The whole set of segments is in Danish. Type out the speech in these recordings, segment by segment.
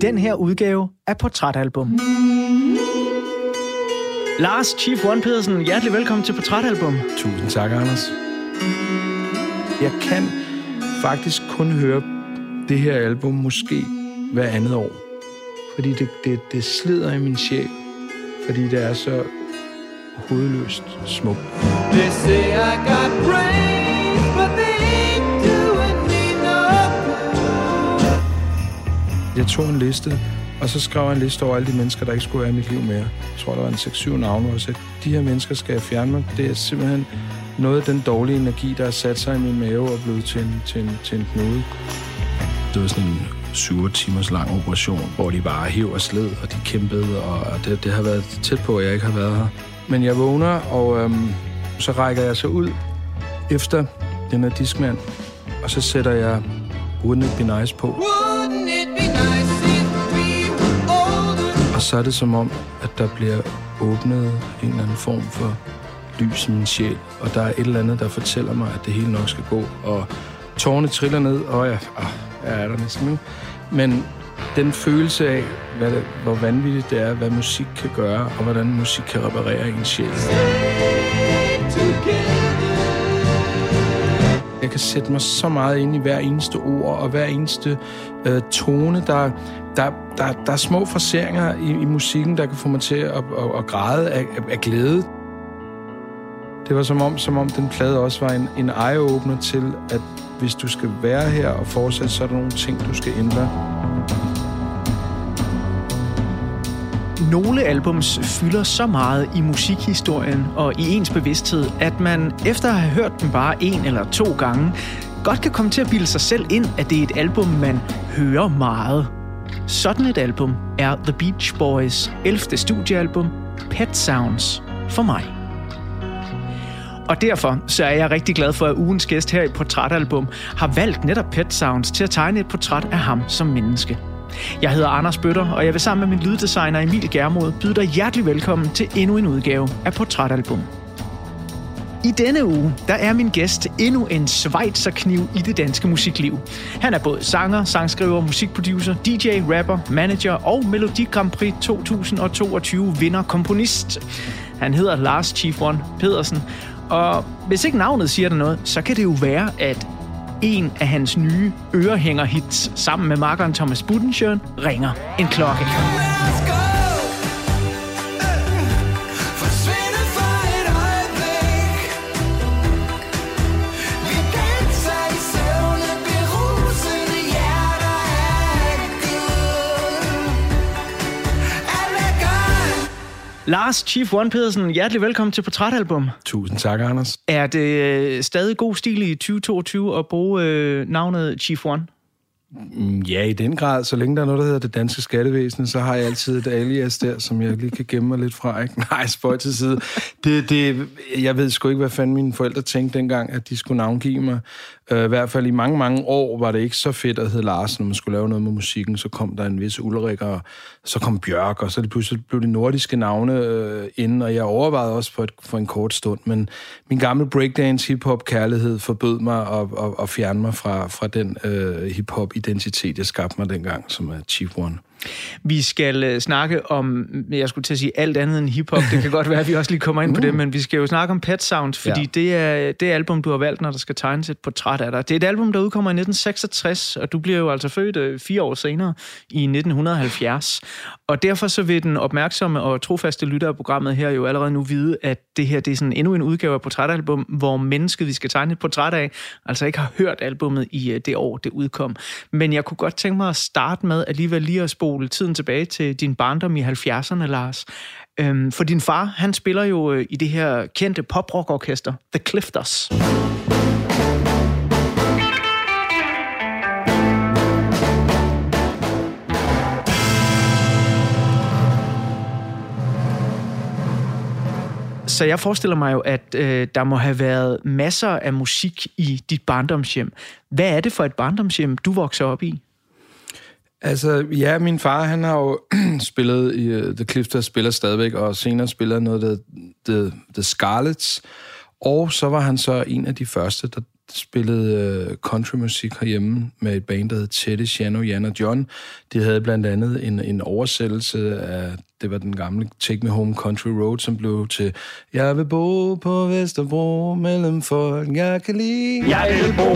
den her udgave af Portrætalbum. Lars Chief One Pedersen, hjertelig velkommen til Portrætalbum. Tusind tak, Anders. Jeg kan faktisk kun høre det her album måske hver andet år. Fordi det, det, det slider i min sjæl. Fordi det er så hovedløst smukt. They say I got brains, Jeg tog en liste, og så skrev jeg en liste over alle de mennesker, der ikke skulle være i mit liv mere. Jeg tror, der var en 6-7 navne, og sagde, de her mennesker skal jeg fjerne mig. Det er simpelthen noget af den dårlige energi, der har sat sig i min mave og blevet til en, til en, til en knude. Det var sådan en 7 timers lang operation, hvor de bare hæv og sled, og de kæmpede, og det, det har været tæt på, at jeg ikke har været her. Men jeg vågner, og øhm, så rækker jeg så ud efter den her diskmand, og så sætter jeg Wouldn't It Be Nice på. It så er det som om, at der bliver åbnet en eller anden form for lys i min sjæl, og der er et eller andet, der fortæller mig, at det hele nok skal gå, og tårne triller ned, og jeg, ah, jeg er der næsten nu. Men den følelse af, hvad det, hvor vanvittigt det er, hvad musik kan gøre, og hvordan musik kan reparere en sjæl. Jeg kan sætte mig så meget ind i hver eneste ord og hver eneste øh, tone. Der, der, der, der er små fraseringer i, i musikken, der kan få mig til at, at, at græde af, af glæde. Det var som om, som om den plade også var en, en eye-opener til, at hvis du skal være her og fortsætte, så er der nogle ting, du skal ændre. Nogle albums fylder så meget i musikhistorien og i ens bevidsthed, at man efter at have hørt dem bare en eller to gange, godt kan komme til at bilde sig selv ind, at det er et album, man hører meget. Sådan et album er The Beach Boys 11. studiealbum, Pet Sounds, for mig. Og derfor så er jeg rigtig glad for, at ugens gæst her i Portrætalbum har valgt netop Pet Sounds til at tegne et portræt af ham som menneske. Jeg hedder Anders Bøtter, og jeg vil sammen med min lyddesigner Emil Germod byde dig hjertelig velkommen til endnu en udgave af Portrætalbum. I denne uge, der er min gæst endnu en Schweizerkniv i det danske musikliv. Han er både sanger, sangskriver, musikproducer, DJ, rapper, manager og Melodi Grand Prix 2022 vinder komponist. Han hedder Lars Chief One Pedersen, og hvis ikke navnet siger dig noget, så kan det jo være, at en af hans nye ørehængerhits sammen med makkeren Thomas Budensjøen ringer en klokke. Lars Chief One Pedersen, hjertelig velkommen til Portrætalbum. Tusind tak, Anders. Er det øh, stadig god stil i 2022 at bruge øh, navnet Chief One? Mm, ja, i den grad. Så længe der er noget, der hedder det danske skattevæsen, så har jeg altid et alias der, som jeg lige kan gemme mig lidt fra. Ikke? Nej, spøj til side. Det, det, jeg ved sgu ikke, hvad fanden mine forældre tænkte dengang, at de skulle navngive mig. Uh, I hvert fald i mange, mange år var det ikke så fedt at hedde Lars, når man skulle lave noget med musikken. Så kom der en vis Ulrik, og så kom Bjørk, og så det pludselig blev de nordiske navne uh, inden, og jeg overvejede også for, et, for en kort stund. Men min gamle breakdance hip-hop kærlighed forbød mig at, at, at fjerne mig fra, fra den uh, hip-hop identitet, jeg skabte mig dengang, som er Chief One. Vi skal uh, snakke om, jeg skulle til at sige alt andet end hiphop. Det kan godt være, at vi også lige kommer ind på det, uh. men vi skal jo snakke om Pet Sounds, fordi ja. det er det album, du har valgt, når der skal tegnes et portræt af dig. Det er et album, der udkommer i 1966, og du bliver jo altså født uh, fire år senere i 1970. Og derfor så vil den opmærksomme og trofaste lytter af programmet her jo allerede nu vide, at det her det er sådan endnu en udgave af portrætalbum, hvor mennesket, vi skal tegne et portræt af, altså ikke har hørt albummet i uh, det år, det udkom. Men jeg kunne godt tænke mig at starte med alligevel lige at spole tiden tilbage til din barndom i 70'erne, Lars. Øhm, for din far, han spiller jo øh, i det her kendte poprockorkester, The Clifters. Så jeg forestiller mig jo, at øh, der må have været masser af musik i dit barndomshjem. Hvad er det for et barndomshjem, du vokser op i? Altså, ja, min far, han har jo spillet i uh, The Clifters, spiller stadigvæk, og senere spiller noget, der The, The Scarlets. Og så var han så en af de første, der spillede uh, countrymusik herhjemme med et band, der hed Teddy, Shano, Jan og John. De havde blandt andet en, en oversættelse af, det var den gamle Take Me Home Country Road, som blev til Jeg vil bo på Vesterbro mellem folk, jeg kan lide. Jeg vil bo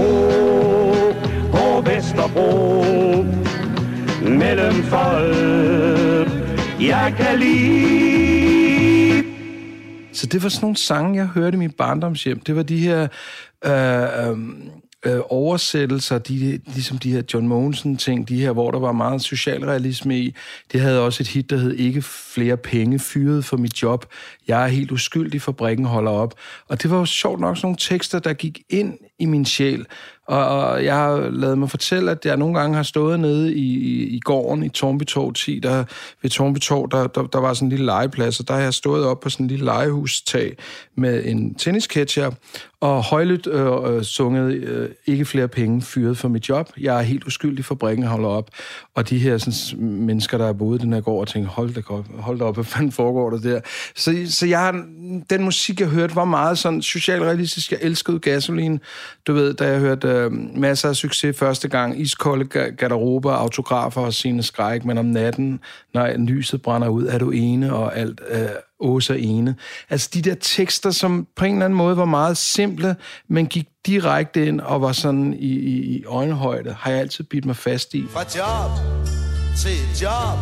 på Vesterbro mellem folk, jeg kan lide. Så det var sådan nogle sange, jeg hørte i min barndomshjem. Det var de her øh, øhm, øh, oversættelser, de, ligesom de her John Mogensen-ting, de her, hvor der var meget socialrealisme i. Det havde også et hit, der hed Ikke flere penge, fyret for mit job. Jeg er helt uskyldig, fabrikken holder op. Og det var jo sjovt nok sådan nogle tekster, der gik ind i min sjæl. Og, og jeg har lavet mig fortælle, at jeg nogle gange har stået nede i, i, i gården i Torbitorv 10, der, ved Tornby Torv, der, der, der var sådan en lille legeplads, og der har jeg stået op på sådan en lille legehustag med en tennisketcher, og højlydt øh, øh, sunget øh, ikke flere penge fyret for mit job. Jeg er helt uskyldig, fabrikken holder op. Og de her sådan, mennesker, der er boet i den her gård, og tænker, hold da op, hold da op, hvad fanden foregår der der? Så, så jeg den musik, jeg hørte, var meget sådan socialrealistisk. Jeg elskede gasolin. Du ved, da jeg hørte øh, masser af succes første gang, iskolde garderober, autografer og sine skræk, men om natten, når lyset brænder ud, er du ene, og alt øh, Åsa ene. Altså de der tekster, som på en eller anden måde var meget simple, men gik direkte ind og var sådan i, i, i øjenhøjde, har jeg altid bidt mig fast i. Fra job til job,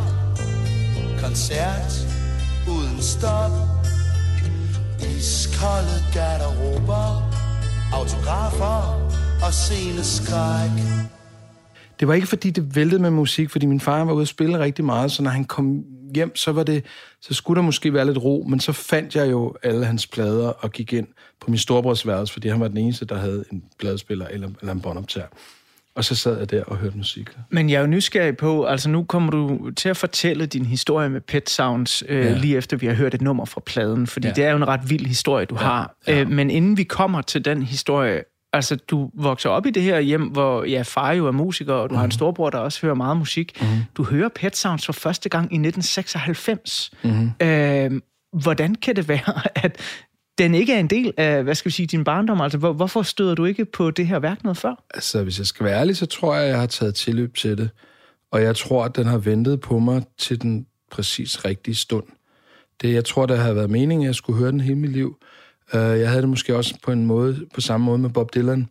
koncert uden stop, iskolde garderober, autografer og sceneskræk. Det var ikke fordi, det væltede med musik, fordi min far var ude at spille rigtig meget, så når han kom hjem, så var det, så skulle der måske være lidt ro, men så fandt jeg jo alle hans plader og gik ind på min storebrors værelse, fordi han var den eneste, der havde en pladespiller eller, eller en båndoptager. Og så sad jeg der og hørte musik. Men jeg er jo nysgerrig på, altså nu kommer du til at fortælle din historie med Pet Sounds, øh, ja. lige efter vi har hørt et nummer fra pladen, fordi ja. det er jo en ret vild historie, du ja. har. Ja. Øh, men inden vi kommer til den historie, altså du vokser op i det her hjem, hvor ja, far jo er musiker, og du mm. har en mhm. storbror, der også hører meget musik. Mm. Du hører Pet Sounds for første gang i 1996. Mm. Øh, hvordan kan det være, at den ikke er en del af, hvad skal vi sige, din barndom? Altså, hvor, hvorfor støder du ikke på det her værk noget før? Altså, hvis jeg skal være ærlig, så tror jeg, jeg har taget tilløb til det. Og jeg tror, at den har ventet på mig til den præcis rigtige stund. Det, jeg tror, der har været meningen, at jeg skulle høre den hele mit liv. Uh, jeg havde det måske også på en måde, på samme måde med Bob Dylan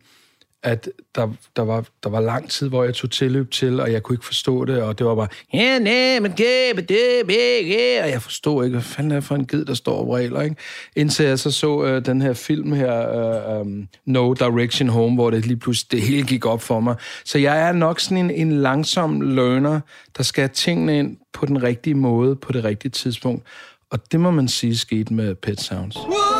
at der, der, var, der var lang tid, hvor jeg tog tilløb til, og jeg kunne ikke forstå det, og det var bare, ja, nej, men det, det, og jeg forstod ikke, hvad fanden er det for en ged, der står over regler, ikke? Indtil jeg så så uh, den her film her, uh, um, No Direction Home, hvor det lige pludselig, det hele gik op for mig. Så jeg er nok sådan en, en langsom learner, der skal have tingene ind på den rigtige måde, på det rigtige tidspunkt. Og det må man sige skete med Pet Sounds. Whoa!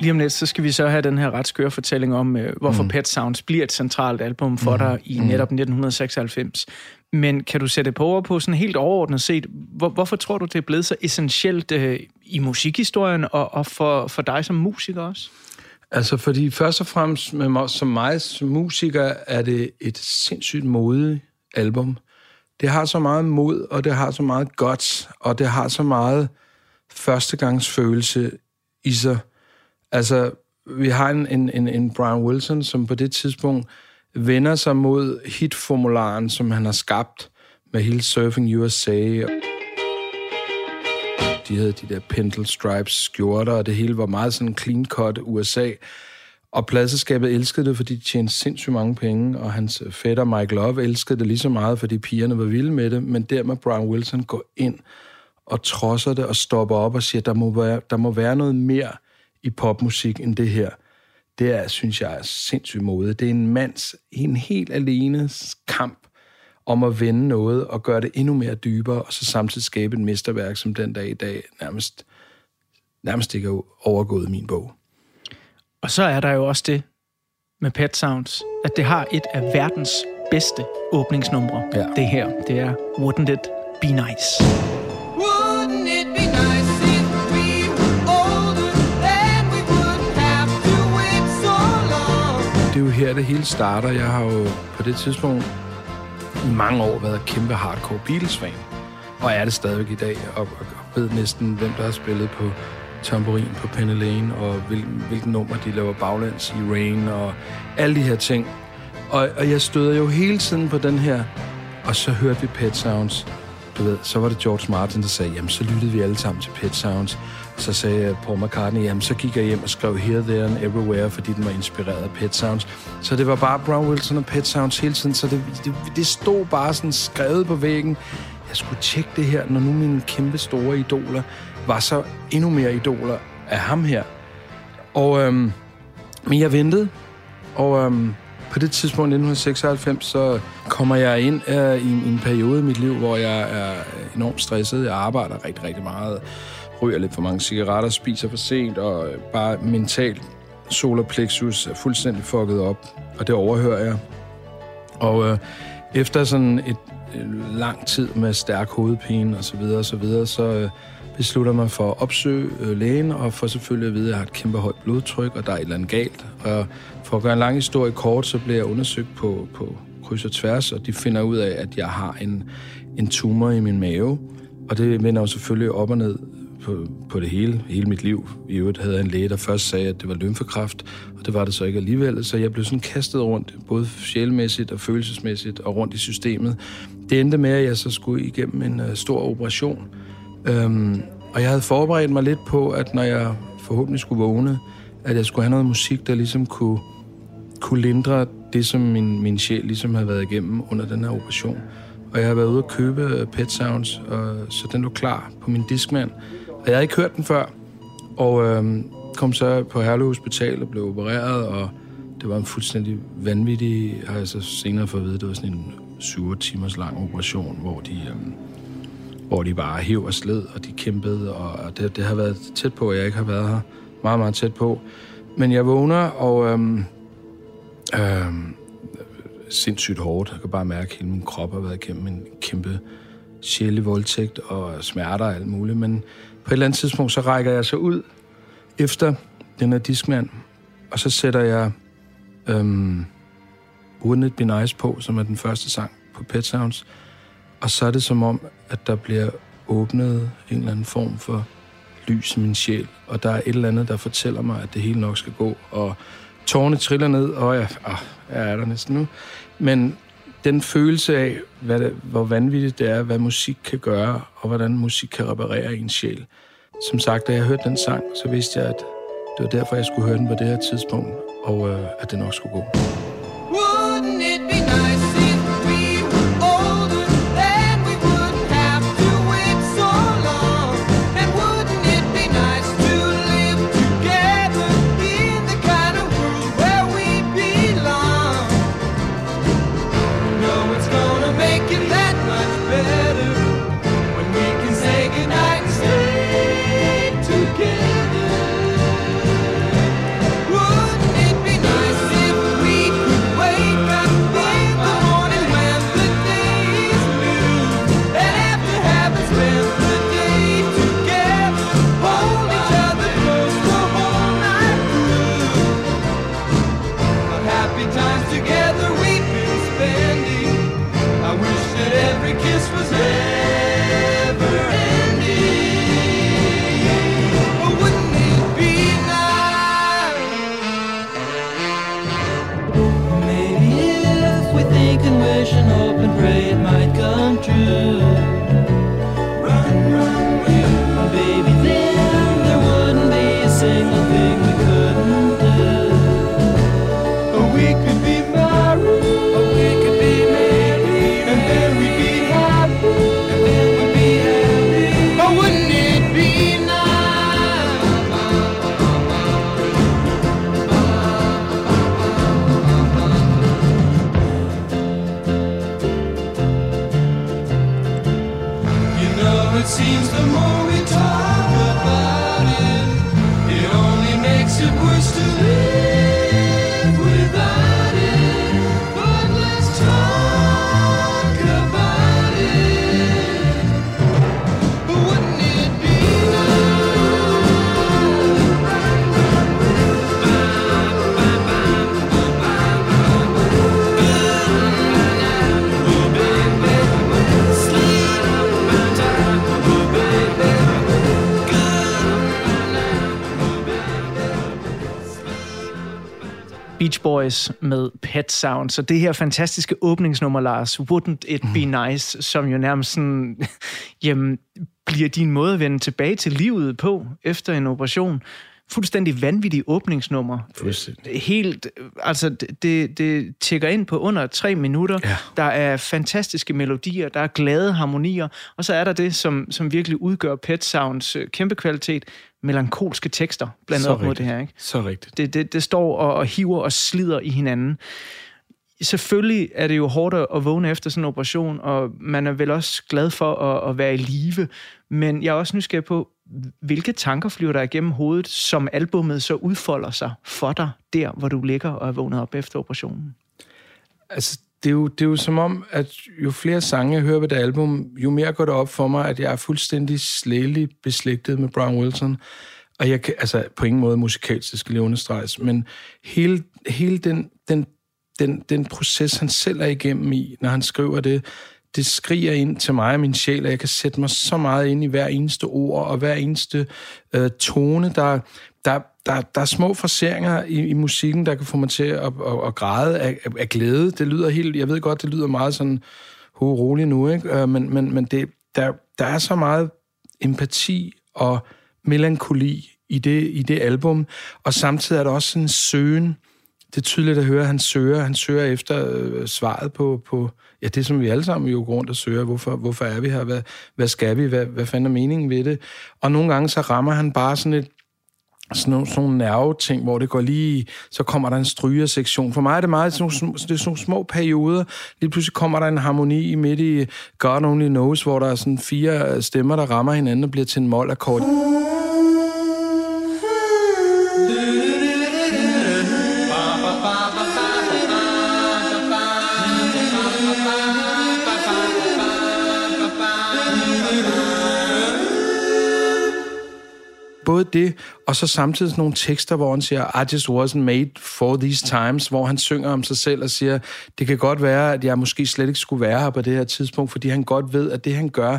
Lige om lidt, så skal vi så have den her ret skøre fortælling om, øh, hvorfor mm. Pet Sounds bliver et centralt album for mm. dig i mm. netop 1996. Men kan du sætte på over på sådan helt overordnet set, hvor, hvorfor tror du, det er blevet så essentielt øh, i musikhistorien og, og for, for dig som musiker også? Altså, fordi først og fremmest med mig, som mig som musiker, er det et sindssygt modigt album. Det har så meget mod, og det har så meget godt, og det har så meget førstegangsfølelse i sig. Altså, vi har en, en, en, en Brian Wilson, som på det tidspunkt vender sig mod hitformularen, som han har skabt med hele Surfing USA. De havde de der Pendle Stripes skjorter, og det hele var meget sådan clean-cut USA. Og pladselskabet elskede det, fordi de tjente sindssygt mange penge, og hans fætter Mike Love elskede det lige så meget, fordi pigerne var vilde med det. Men der med Brian Wilson går ind og trodser det og stopper op og siger, der må være, der må være noget mere i popmusik end det her, det er, synes jeg, er sindssygt modigt. Det er en mands, en helt alene kamp om at vende noget og gøre det endnu mere dybere, og så samtidig skabe et mesterværk, som den dag i dag nærmest, nærmest ikke er overgået min bog. Og så er der jo også det med Pet Sounds, at det har et af verdens bedste åbningsnumre. Ja. Det her, det er Wouldn't It Be Nice? Wouldn't it be nice her, det hele starter. Jeg har jo på det tidspunkt i mange år været kæmpe hardcore Beatles-fan. Og er det stadigvæk i dag, og, og ved næsten, hvem der har spillet på tamburin på Penny Lane, og hvilken, hvilken nummer de laver baglands i Rain, og alle de her ting. Og, og jeg støder jo hele tiden på den her, og så hørte vi Pet Sounds. Du ved, så var det George Martin, der sagde, jamen så lyttede vi alle sammen til Pet Sounds. Så sagde Paul McCartney, jamen så gik jeg hjem og skrev Here, There and Everywhere, fordi den var inspireret af Pet Sounds. Så det var bare Brown Wilson og Pet Sounds hele tiden, så det, det, det stod bare sådan skrevet på væggen. Jeg skulle tjekke det her, når nu mine kæmpe store idoler var så endnu mere idoler af ham her. Og, øhm, men jeg ventede, og øhm, på det tidspunkt, 1996, så kommer jeg ind øh, i, en, i en periode i mit liv, hvor jeg er enormt stresset. Jeg arbejder rigtig, rigtig meget, ryger lidt for mange cigaretter, spiser for sent, og øh, bare mentalt solar plexus er fuldstændig fucket op, og det overhører jeg. Og øh, efter sådan et, øh, lang tid med stærk hovedpine og så videre og så videre, så øh, beslutter mig for at opsøge øh, lægen, og for selvfølgelig at vide, at jeg har et kæmpe højt blodtryk, og der er et eller andet galt. Og for at gøre en lang historie kort, så bliver jeg undersøgt på, på kryds og tværs, og de finder ud af, at jeg har en, en tumor i min mave. Og det vender jo selvfølgelig op og ned på, på det hele, hele mit liv. I øvrigt havde jeg en læge, der først sagde, at det var lymfekræft, og det var det så ikke alligevel. Så jeg blev sådan kastet rundt, både sjælmæssigt og følelsesmæssigt, og rundt i systemet. Det endte med, at jeg så skulle igennem en uh, stor operation. Øhm, og jeg havde forberedt mig lidt på, at når jeg forhåbentlig skulle vågne, at jeg skulle have noget musik, der ligesom kunne, kunne lindre det, som min, min sjæl ligesom havde været igennem under den her operation. Og jeg har været ude at købe Pet Sounds, og, så den lå klar på min diskmand. Og jeg havde ikke hørt den før, og øh, kom så på Herlev Hospital og blev opereret, og det var en fuldstændig vanvittig, har jeg så senere fået at vide, det var sådan en 7 timers lang operation, hvor de, øh, hvor de bare hæv og sled, og de kæmpede, og det, det har været tæt på, at jeg ikke har været her. Meget, meget tæt på. Men jeg vågner, og Øh, øhm, sindssygt hårdt. Jeg kan bare mærke, at hele min krop har været igennem en kæmpe sjældent voldtægt og smerter og alt muligt. Men på et eller andet tidspunkt, så rækker jeg så ud efter den her diskmand, og så sætter jeg øhm, Wouldn't It Be Nice på, som er den første sang på Pet Sounds. Og så er det som om, at der bliver åbnet en eller anden form for lys i min sjæl, og der er et eller andet, der fortæller mig, at det hele nok skal gå, og tårne triller ned, og jeg, åh, jeg er der næsten nu. Men den følelse af, hvad det, hvor vanvittigt det er, hvad musik kan gøre, og hvordan musik kan reparere en sjæl. Som sagt, da jeg hørte den sang, så vidste jeg, at det var derfor, jeg skulle høre den på det her tidspunkt, og øh, at det nok skulle gå. Boys med Pet Sound. Så det her fantastiske åbningsnummer, Lars, Wouldn't It Be Nice, som jo nærmest sådan, jamen, bliver din måde at vende tilbage til livet på efter en operation. Fuldstændig vanvittig åbningsnummer. Fuldstændig. Helt, altså det, det tækker ind på under tre minutter. Ja. Der er fantastiske melodier, der er glade harmonier, og så er der det, som, som virkelig udgør Pet Sounds øh, kæmpe kvalitet, melankolske tekster blandet Så op mod det her. Ikke? Så rigtigt. Det, det, det står og, og hiver og slider i hinanden. Selvfølgelig er det jo hårdt at at vågne efter sådan en operation, og man er vel også glad for at, at være i live. Men jeg er også nysgerrig på, hvilke tanker flyver der igennem hovedet, som albummet så udfolder sig for dig, der hvor du ligger og er vågnet op efter operationen? Altså, det er, jo, det er jo som om, at jo flere sange jeg hører ved det album, jo mere går det op for mig, at jeg er fuldstændig slægeligt beslægtet med Brian Wilson. Og jeg kan, altså på ingen måde musikalsk, det skal lige understreges, men hele, hele den, den, den, den proces, han selv er igennem i, når han skriver det, det skriger ind til mig og min sjæl, at jeg kan sætte mig så meget ind i hver eneste ord og hver eneste øh, tone. Der, der, der, der er små fraseringer i, i musikken, der kan få mig til at, at, at græde af, af, af glæde. Det lyder helt, jeg ved godt, det lyder meget sådan ho, roligt nu, ikke? Øh, men, men, men det, der, der er så meget empati og melankoli i det, i det album, og samtidig er der også sådan en søgen, det er tydeligt at høre, at han søger, han søger efter øh, svaret på, på ja, det, som vi alle sammen jo går rundt og søger. Hvorfor, hvorfor er vi her? Hvad, hvad skal vi? Hvad, hvad fanden er meningen ved det? Og nogle gange så rammer han bare sådan et sådan nogle, sådan nogle nerveting, hvor det går lige, så kommer der en strygersektion. For mig er det meget sådan nogle, det er sådan nogle små perioder. Lige pludselig kommer der en harmoni midt i God Only Knows, hvor der er sådan fire øh, stemmer, der rammer hinanden og bliver til en mål-akkord. Både det, og så samtidig sådan nogle tekster, hvor han siger, I just wasn't made for these times, hvor han synger om sig selv og siger, det kan godt være, at jeg måske slet ikke skulle være her på det her tidspunkt, fordi han godt ved, at det, han gør,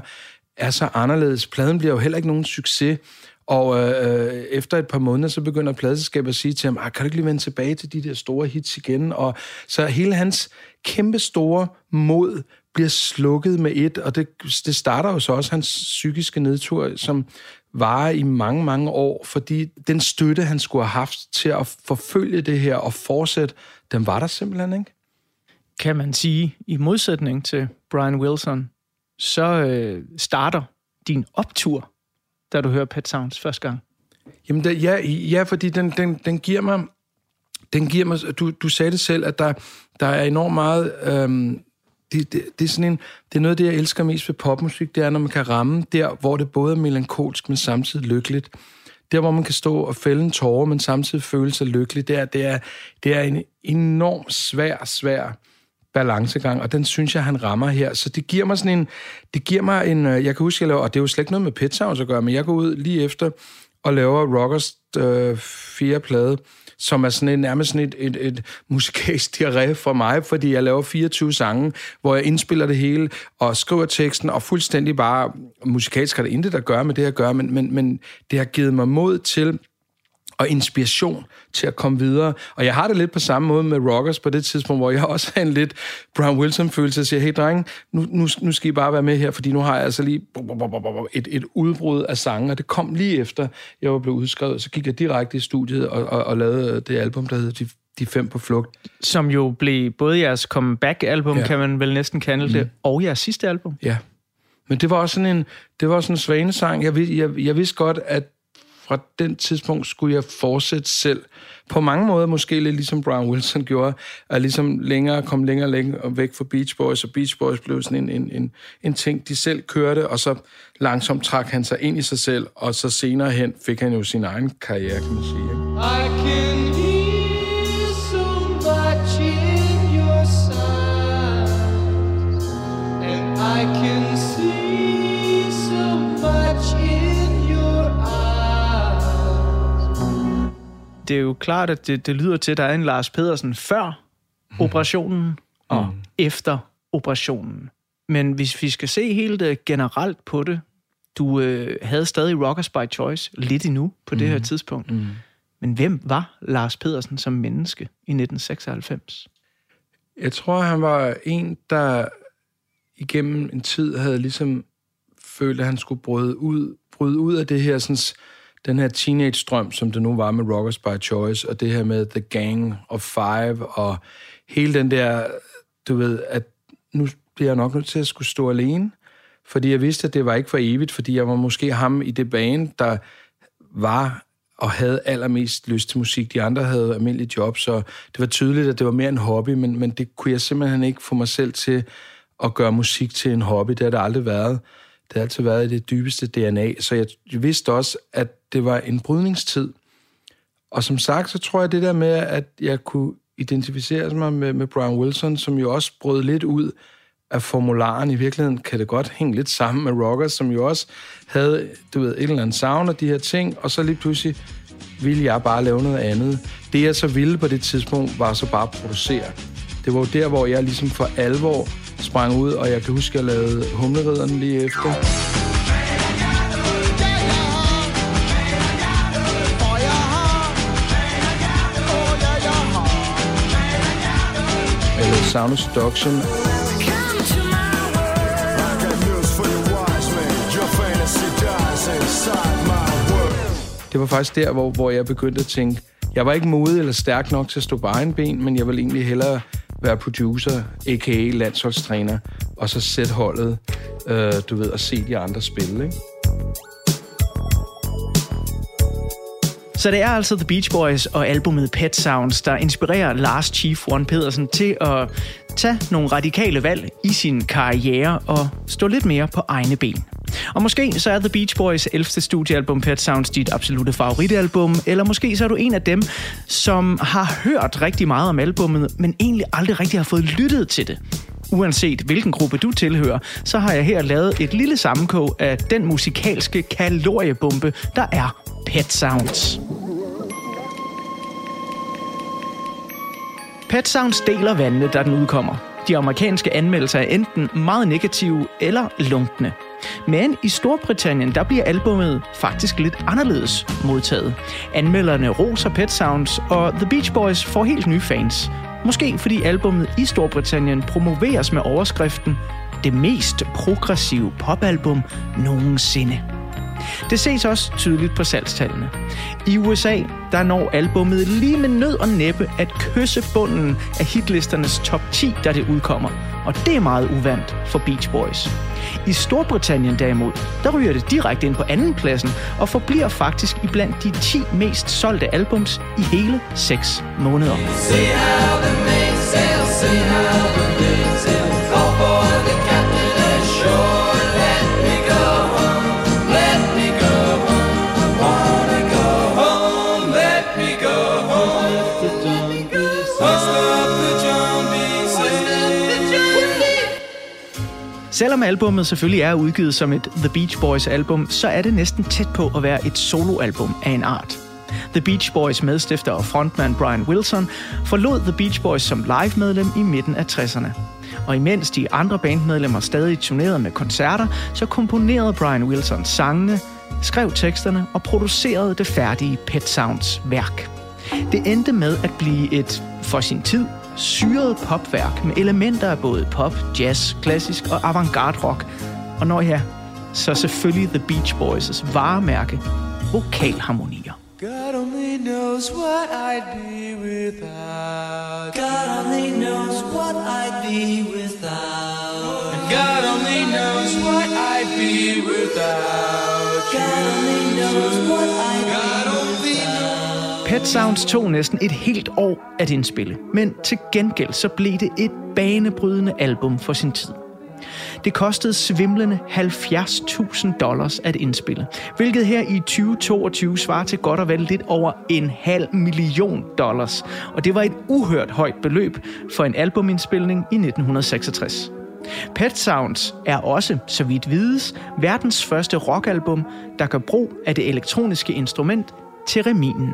er så anderledes. Pladen bliver jo heller ikke nogen succes, og øh, efter et par måneder, så begynder pladselskabet at sige til ham, ah, kan du ikke lige vende tilbage til de der store hits igen? Og så hele hans kæmpe store mod bliver slukket med et, og det, det starter jo så også hans psykiske nedtur, som varer i mange, mange år, fordi den støtte, han skulle have haft til at forfølge det her og fortsætte, den var der simpelthen ikke. Kan man sige, i modsætning til Brian Wilson, så øh, starter din optur, da du hører Pet Sounds første gang. Jamen, der, ja, ja, fordi den, den, den giver mig... Den giver mig du, du sagde det selv, at der, der er enormt meget... Øhm, det, det, det, er sådan en, det er noget af det, jeg elsker mest ved popmusik, det er, når man kan ramme der, hvor det både er melankolsk, men samtidig lykkeligt. Der, hvor man kan stå og fælde en tårer, men samtidig føle sig lykkelig, det er, det er, det er en enorm svær, svær balancegang, og den synes jeg, han rammer her. Så det giver mig sådan en, det giver mig en, øh, jeg kan huske, jeg laver, og det er jo slet ikke noget med Pet Sounds at gøre, men jeg går ud lige efter og laver Rockers øh, fjerde plade, som er sådan en, nærmest sådan et, et, et musikalsk diarré for mig, fordi jeg laver 24 sange, hvor jeg indspiller det hele og skriver teksten, og fuldstændig bare, musikalsk har det intet at gøre med det, jeg gør, men, men, men det har givet mig mod til og inspiration til at komme videre. Og jeg har det lidt på samme måde med Rockers på det tidspunkt, hvor jeg også har en lidt Brian Wilson-følelse og siger, hey drenge, nu, nu, nu skal I bare være med her, fordi nu har jeg altså lige et, et udbrud af sange, og det kom lige efter, jeg var blevet udskrevet. Så gik jeg direkte i studiet og, og, og lavede det album, der hedder De, De Fem på Flugt. Som jo blev både jeres comeback-album, Ja. kan man vel næsten kalde det, og jeres sidste album. Ja. Men det var også sådan en, det var sådan en svanesang. Jeg, jeg, jeg vidste godt, at fra den tidspunkt skulle jeg fortsætte selv. På mange måder måske lidt ligesom Brian Wilson gjorde, at ligesom længere kom længere og længere væk fra Beach Boys, og Beach Boys blev sådan en, en, en, en ting, de selv kørte, og så langsomt trak han sig ind i sig selv, og så senere hen fik han jo sin egen karriere, kan man sige. Ikke? I can hear Det er jo klart, at det, det lyder til, at der er en Lars Pedersen før operationen og efter operationen. Men hvis vi skal se helt øh, generelt på det, du øh, havde stadig Rockers by Choice lidt endnu på det her tidspunkt. Men hvem var Lars Pedersen som menneske i 1996? Jeg tror, han var en, der igennem en tid havde ligesom følt, at han skulle bryde ud, bryde ud af det her, sådan, den her teenage-strøm, som det nu var med Rockers by Choice, og det her med The Gang of Five, og hele den der, du ved, at nu bliver jeg nok nødt til at skulle stå alene, fordi jeg vidste, at det var ikke for evigt, fordi jeg var måske ham i det bane, der var og havde allermest lyst til musik. De andre havde almindelige job, så det var tydeligt, at det var mere en hobby, men, men det kunne jeg simpelthen ikke få mig selv til at gøre musik til en hobby. Det har det aldrig været. Det har altid været i det dybeste DNA, så jeg vidste også, at det var en brydningstid. Og som sagt, så tror jeg det der med, at jeg kunne identificere mig med, med Brian Wilson, som jo også brød lidt ud af formularen. I virkeligheden kan det godt hænge lidt sammen med Rockers, som jo også havde, du ved, et eller andet sound og de her ting, og så lige pludselig ville jeg bare lave noget andet. Det, jeg så ville på det tidspunkt, var så bare at producere. Det var jo der, hvor jeg ligesom for alvor sprang ud, og jeg kan huske, at jeg lavede Humlerideren lige efter. Jeg lavede Sound of Seduction. Det var faktisk der, hvor, hvor jeg begyndte at tænke, jeg var ikke modig eller stærk nok til at stå på egen ben, men jeg ville egentlig hellere være producer, a.k.a. landsholdstræner, og så sætte holdet, øh, du ved, og se de andre spille, ikke? Så det er altså The Beach Boys og albumet Pet Sounds, der inspirerer Lars Chief One Pedersen til at tage nogle radikale valg i sin karriere og stå lidt mere på egne ben. Og måske så er The Beach Boys 11. studiealbum Pet Sounds dit absolute favoritalbum, eller måske så er du en af dem, som har hørt rigtig meget om albummet, men egentlig aldrig rigtig har fået lyttet til det. Uanset hvilken gruppe du tilhører, så har jeg her lavet et lille sammenkog af den musikalske kaloriebombe, der er Pet Sounds. Pet Sounds deler vandene, da den udkommer. De amerikanske anmeldelser er enten meget negative eller lunkne. Men i Storbritannien, der bliver albummet faktisk lidt anderledes modtaget. Anmelderne roser Pet Sounds, og The Beach Boys får helt nye fans. Måske fordi albummet i Storbritannien promoveres med overskriften det mest progressive popalbum nogensinde. Det ses også tydeligt på salgstallene. I USA, der når albummet lige med nød og næppe at kysse bunden af hitlisternes top 10, da det udkommer. Og det er meget uvandt for Beach Boys. I Storbritannien derimod, der ryger det direkte ind på andenpladsen og forbliver faktisk i blandt de 10 mest solgte albums i hele 6 måneder. See how the Selvom albummet selvfølgelig er udgivet som et The Beach Boys album, så er det næsten tæt på at være et soloalbum af en art. The Beach Boys medstifter og frontman Brian Wilson forlod The Beach Boys som live-medlem i midten af 60'erne. Og imens de andre bandmedlemmer stadig turnerede med koncerter, så komponerede Brian Wilson sangene, skrev teksterne og producerede det færdige Pet Sounds værk. Det endte med at blive et, for sin tid, syret popværk med elementer af både pop, jazz, klassisk og avantgarde rock. Og når ja, så selvfølgelig The Beach Boys' varemærke, vokalharmonier. God only knows what I'd be without. God only knows what I'd be without. And God only knows what I'd be without. God only knows what I'd be without. Pet Sounds tog næsten et helt år at indspille, men til gengæld så blev det et banebrydende album for sin tid. Det kostede svimlende 70.000 dollars at indspille, hvilket her i 2022 svarer til godt og vel lidt over en halv million dollars. Og det var et uhørt højt beløb for en albumindspilning i 1966. Pet Sounds er også, så vidt vides, verdens første rockalbum, der gør brug af det elektroniske instrument tereminen.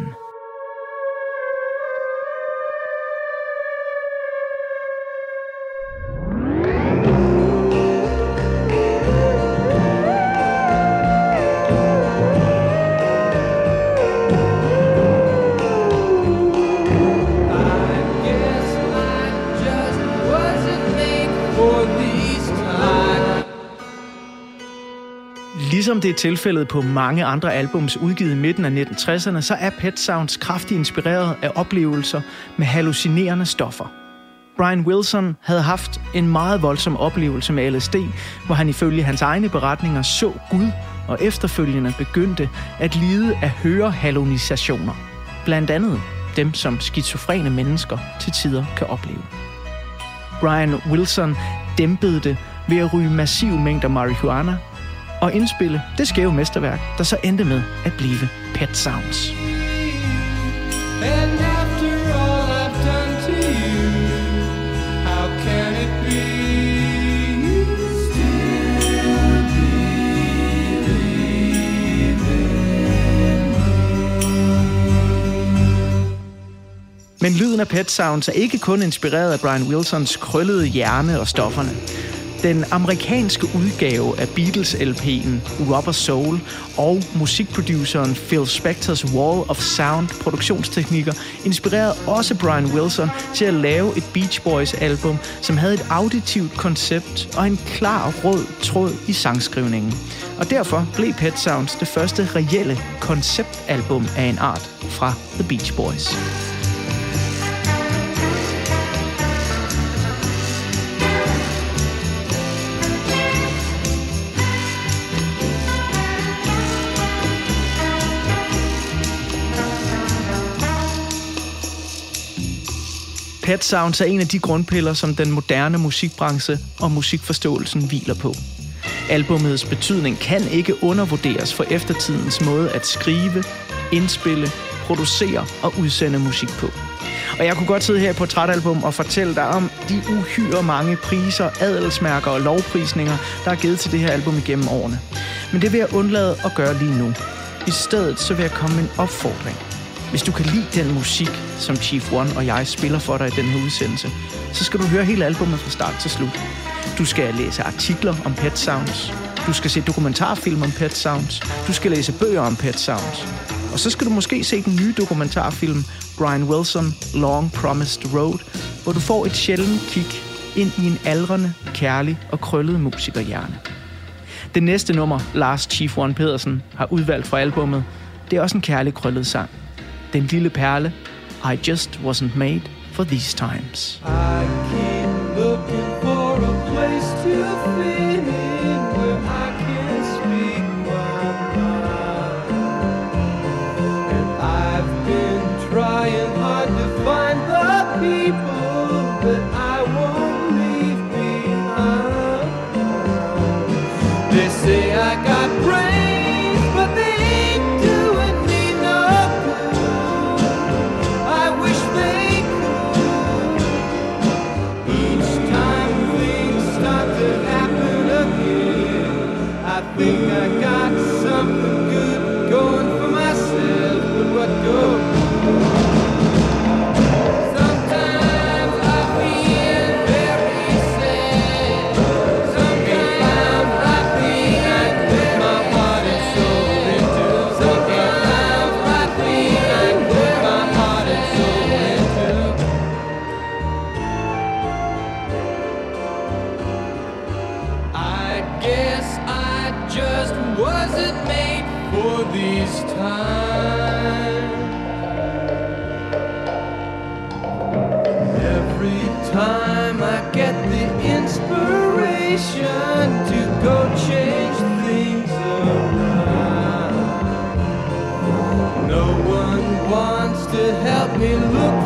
Ligesom det er tilfældet på mange andre albums udgivet i midten af 1960'erne, så er Pet Sounds kraftigt inspireret af oplevelser med hallucinerende stoffer. Brian Wilson havde haft en meget voldsom oplevelse med LSD, hvor han ifølge hans egne beretninger så Gud og efterfølgende begyndte at lide af hørehalonisationer. Blandt andet dem, som skizofrene mennesker til tider kan opleve. Brian Wilson dæmpede det ved at ryge massive mængder marihuana og indspille det skæve mesterværk, der så endte med at blive Pet Sounds. And Men lyden af Pet Sounds er ikke kun inspireret af Brian Wilsons krøllede hjerne og stofferne. Den amerikanske udgave af Beatles-LP'en Rubber Soul og musikproduceren Phil Spectors Wall of Sound produktionsteknikker inspirerede også Brian Wilson til at lave et Beach Boys-album, som havde et auditivt koncept og en klar rød tråd i sangskrivningen. Og derfor blev Pet Sounds det første reelle konceptalbum af en art fra The Beach Boys. Pet Sounds er en af de grundpiller, som den moderne musikbranche og musikforståelsen hviler på. Albumets betydning kan ikke undervurderes for eftertidens måde at skrive, indspille, producere og udsende musik på. Og jeg kunne godt sidde her på Portrætalbum og fortælle dig om de uhyre mange priser, adelsmærker og lovprisninger, der er givet til det her album igennem årene. Men det vil jeg undlade at gøre lige nu. I stedet så vil jeg komme med en opfordring. Hvis du kan lide den musik, som Chief One og jeg spiller for dig i den her udsendelse, så skal du høre hele albumet fra start til slut. Du skal læse artikler om Pet Sounds. Du skal se dokumentarfilm om Pet Sounds. Du skal læse bøger om Pet Sounds. Og så skal du måske se den nye dokumentarfilm Brian Wilson Long Promised Road, hvor du får et sjældent kig ind i en aldrende, kærlig og krøllet musikerhjerne. Det næste nummer, Lars Chief One Pedersen har udvalgt fra albummet, det er også en kærlig krøllet sang. Den lille perle, I just wasn't made for these times. I keep looking for a place to fit in where I can speak my mind. And I've been trying hard to find the people that I won't leave behind. They say I got inspiration to go change things around, no one wants to help me look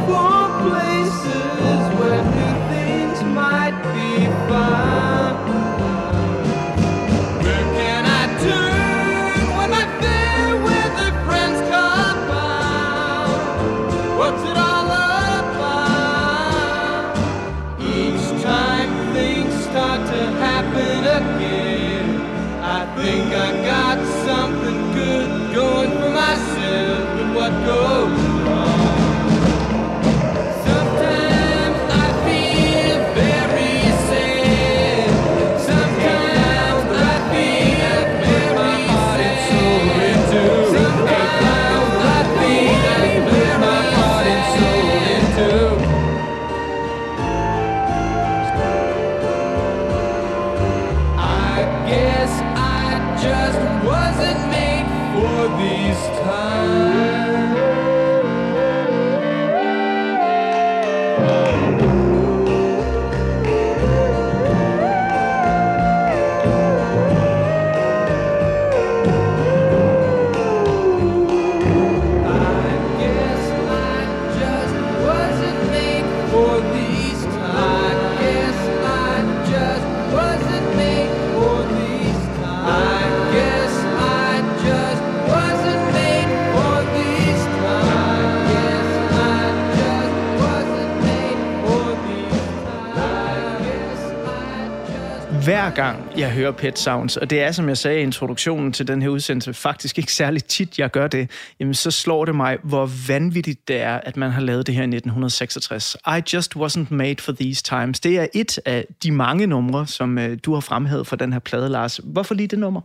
hver gang jeg hører Pet Sounds, og det er, som jeg sagde i introduktionen til den her udsendelse, faktisk ikke særlig tit, jeg gør det, jamen så slår det mig, hvor vanvittigt det er, at man har lavet det her i 1966. I Just Wasn't Made for These Times. Det er et af de mange numre, som øh, du har fremhævet for den her plade, Lars. Hvorfor lige det nummer?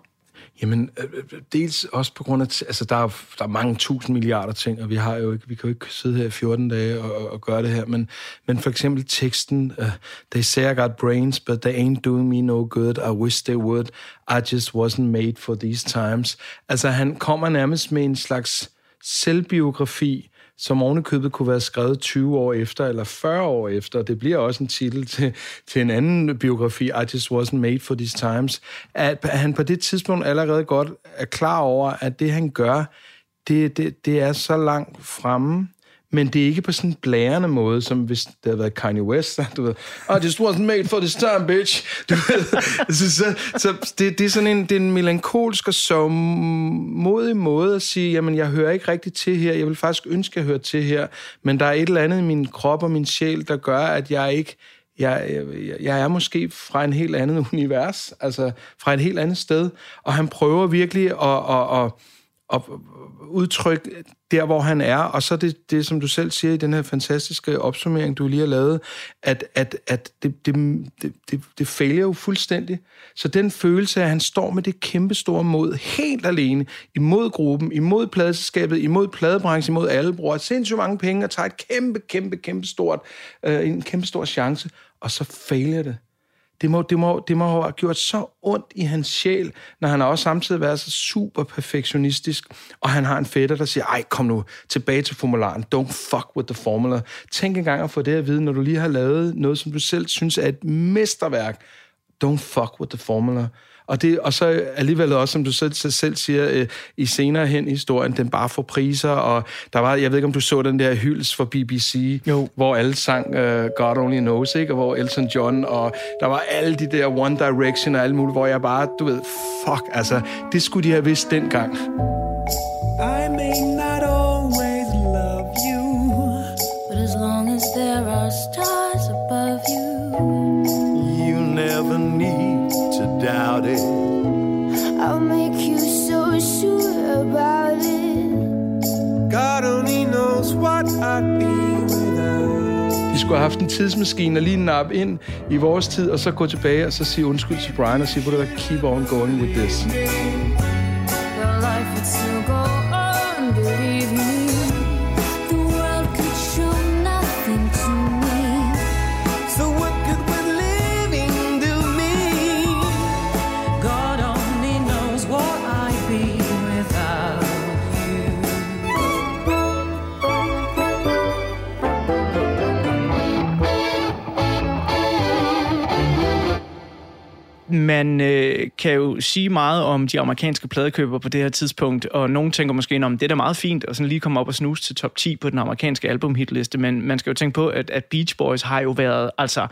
Jamen, øh, øh, dels også på grund af, altså der er, der er mange tusind milliarder ting, og vi har jo ikke, vi kan jo ikke sidde her i 14 dage og, og, og gøre det her, men, men for eksempel teksten, uh, they say I got brains, but they ain't doing me no good, I wish they would, I just wasn't made for these times. Altså, han kommer nærmest med en slags selvbiografi, som ovenikøbet kunne være skrevet 20 år efter, eller 40 år efter. Det bliver også en titel til, til en anden biografi, I Just Wasn't Made for These Times. At han på det tidspunkt allerede godt er klar over, at det han gør, det, det, det er så langt fremme, men det er ikke på sådan en blærende måde, som hvis det havde været Kanye West, du ved, ah, I just wasn't made for this time, bitch. Du ved, så, så, så det, det, er sådan en, det er en melankolsk og så modig måde at sige, jamen jeg hører ikke rigtig til her, jeg vil faktisk ønske, at jeg hører til her, men der er et eller andet i min krop og min sjæl, der gør, at jeg ikke jeg, jeg, jeg er måske fra en helt andet univers, altså fra et helt andet sted, og han prøver virkelig at, at, at, at udtrykke der, hvor han er, og så det, det, som du selv siger i den her fantastiske opsummering, du lige har lavet, at, at, at det, det, det, det, det fejler jo fuldstændig. Så den følelse af, at han står med det kæmpe store mod, helt alene, imod gruppen, imod pladeselskabet, imod pladebranchen, imod alle, bruger sindssygt mange penge og tager et kæmpe, kæmpe, kæmpe stort, øh, en kæmpe stor chance, og så fejler det. Det må, det, må, det må have gjort så ondt i hans sjæl, når han har også samtidig været så super perfektionistisk, og han har en fætter, der siger, ej, kom nu tilbage til formularen, don't fuck with the formula. Tænk engang at få det at vide, når du lige har lavet noget, som du selv synes er et mesterværk. Don't fuck with the formula. Og, det, og så alligevel også, som du selv, selv siger, øh, i senere hen i historien, den bare får priser, og der var, jeg ved ikke, om du så den der hyldes for BBC, Jo. hvor alle sang uh, God Only Knows, ikke? og hvor Elton John, og der var alle de der One Direction og alt muligt, hvor jeg bare, du ved, fuck, altså, det skulle de have vidst dengang. I may not De skulle have haft en tidsmaskine og lige nappe ind i vores tid, og så gå tilbage og så sige undskyld til Brian og sige, hvor du keep on going with this. Man øh, kan jo sige meget om de amerikanske pladekøbere på det her tidspunkt, og nogen tænker måske, om det er da meget fint, og sådan lige komme op og snuse til top 10 på den amerikanske albumhitliste, men man skal jo tænke på, at, at Beach Boys har jo været altså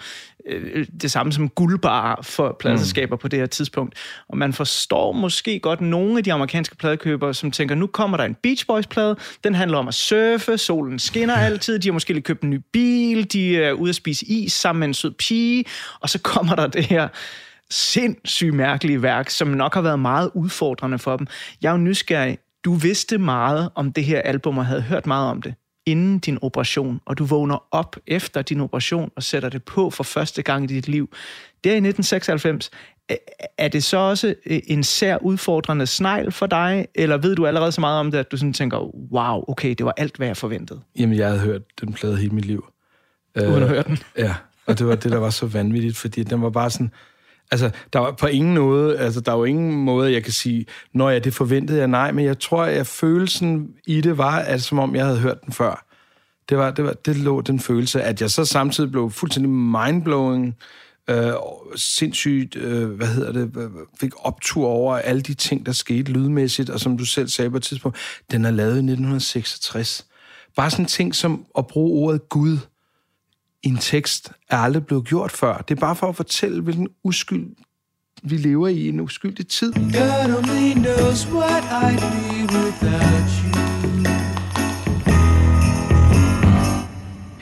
øh, det samme som guldbar for pladeselskaber mm. på det her tidspunkt. Og man forstår måske godt nogle af de amerikanske pladekøbere, som tænker, nu kommer der en Beach Boys-plade, den handler om at surfe, solen skinner altid, de har måske lige købt en ny bil, de er ude at spise is sammen med en sød pige, og så kommer der det her sindssygt mærkelige værk, som nok har været meget udfordrende for dem. Jeg er jo nysgerrig. Du vidste meget om det her album og havde hørt meget om det inden din operation, og du vågner op efter din operation og sætter det på for første gang i dit liv. Det er i 1996. Er- det så også øh, en sær udfordrende snegl for dig, eller ved du allerede så meget om det, at du sådan tænker, wow, okay, det var alt, hvad jeg forventede, Jamen, jeg havde hørt den plade hele mit liv. uden at høre den? Ja, og det var det, der var så vanvittigt, fordi den var bare sådan... Altså, der var på ingen måde, altså, der var ingen måde, jeg kan sige, når jeg det forventede jeg, nej, men jeg tror, at følelsen i det var, at som om jeg havde hørt den før. Det, var, det, var, det lå den følelse, at jeg så samtidig blev fuldstændig mindblowing, øh, sindssygt, øh, hvad hedder det, fik optur over alle de ting, der skete lydmæssigt, og som du selv sagde på et tidspunkt, den er lavet i 1966. Bare sådan en ting som at bruge ordet Gud en tekst er aldrig blevet gjort før. Det er bare for at fortælle, hvilken uskyld vi lever i, en uskyldig tid. God only knows what I'd be without you.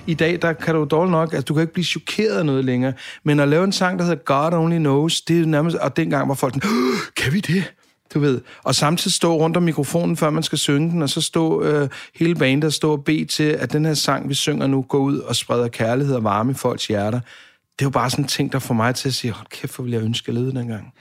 I dag, der kan du dårligt nok, altså du kan ikke blive chokeret af noget længere. Men at lave en sang, der hedder God Only Knows, det er nærmest, og dengang var folk sådan, "Åh, kan vi det? Du ved, og samtidig stå rundt om mikrofonen, før man skal synge den, og så stå øh, hele bandet og stå og bede til, at den her sang, vi synger nu, går ud og spreder kærlighed og varme i folks hjerter. Det er jo bare sådan en ting, der får mig til at sige, hold kæft, hvor ville jeg ønske, at jeg levede dengang.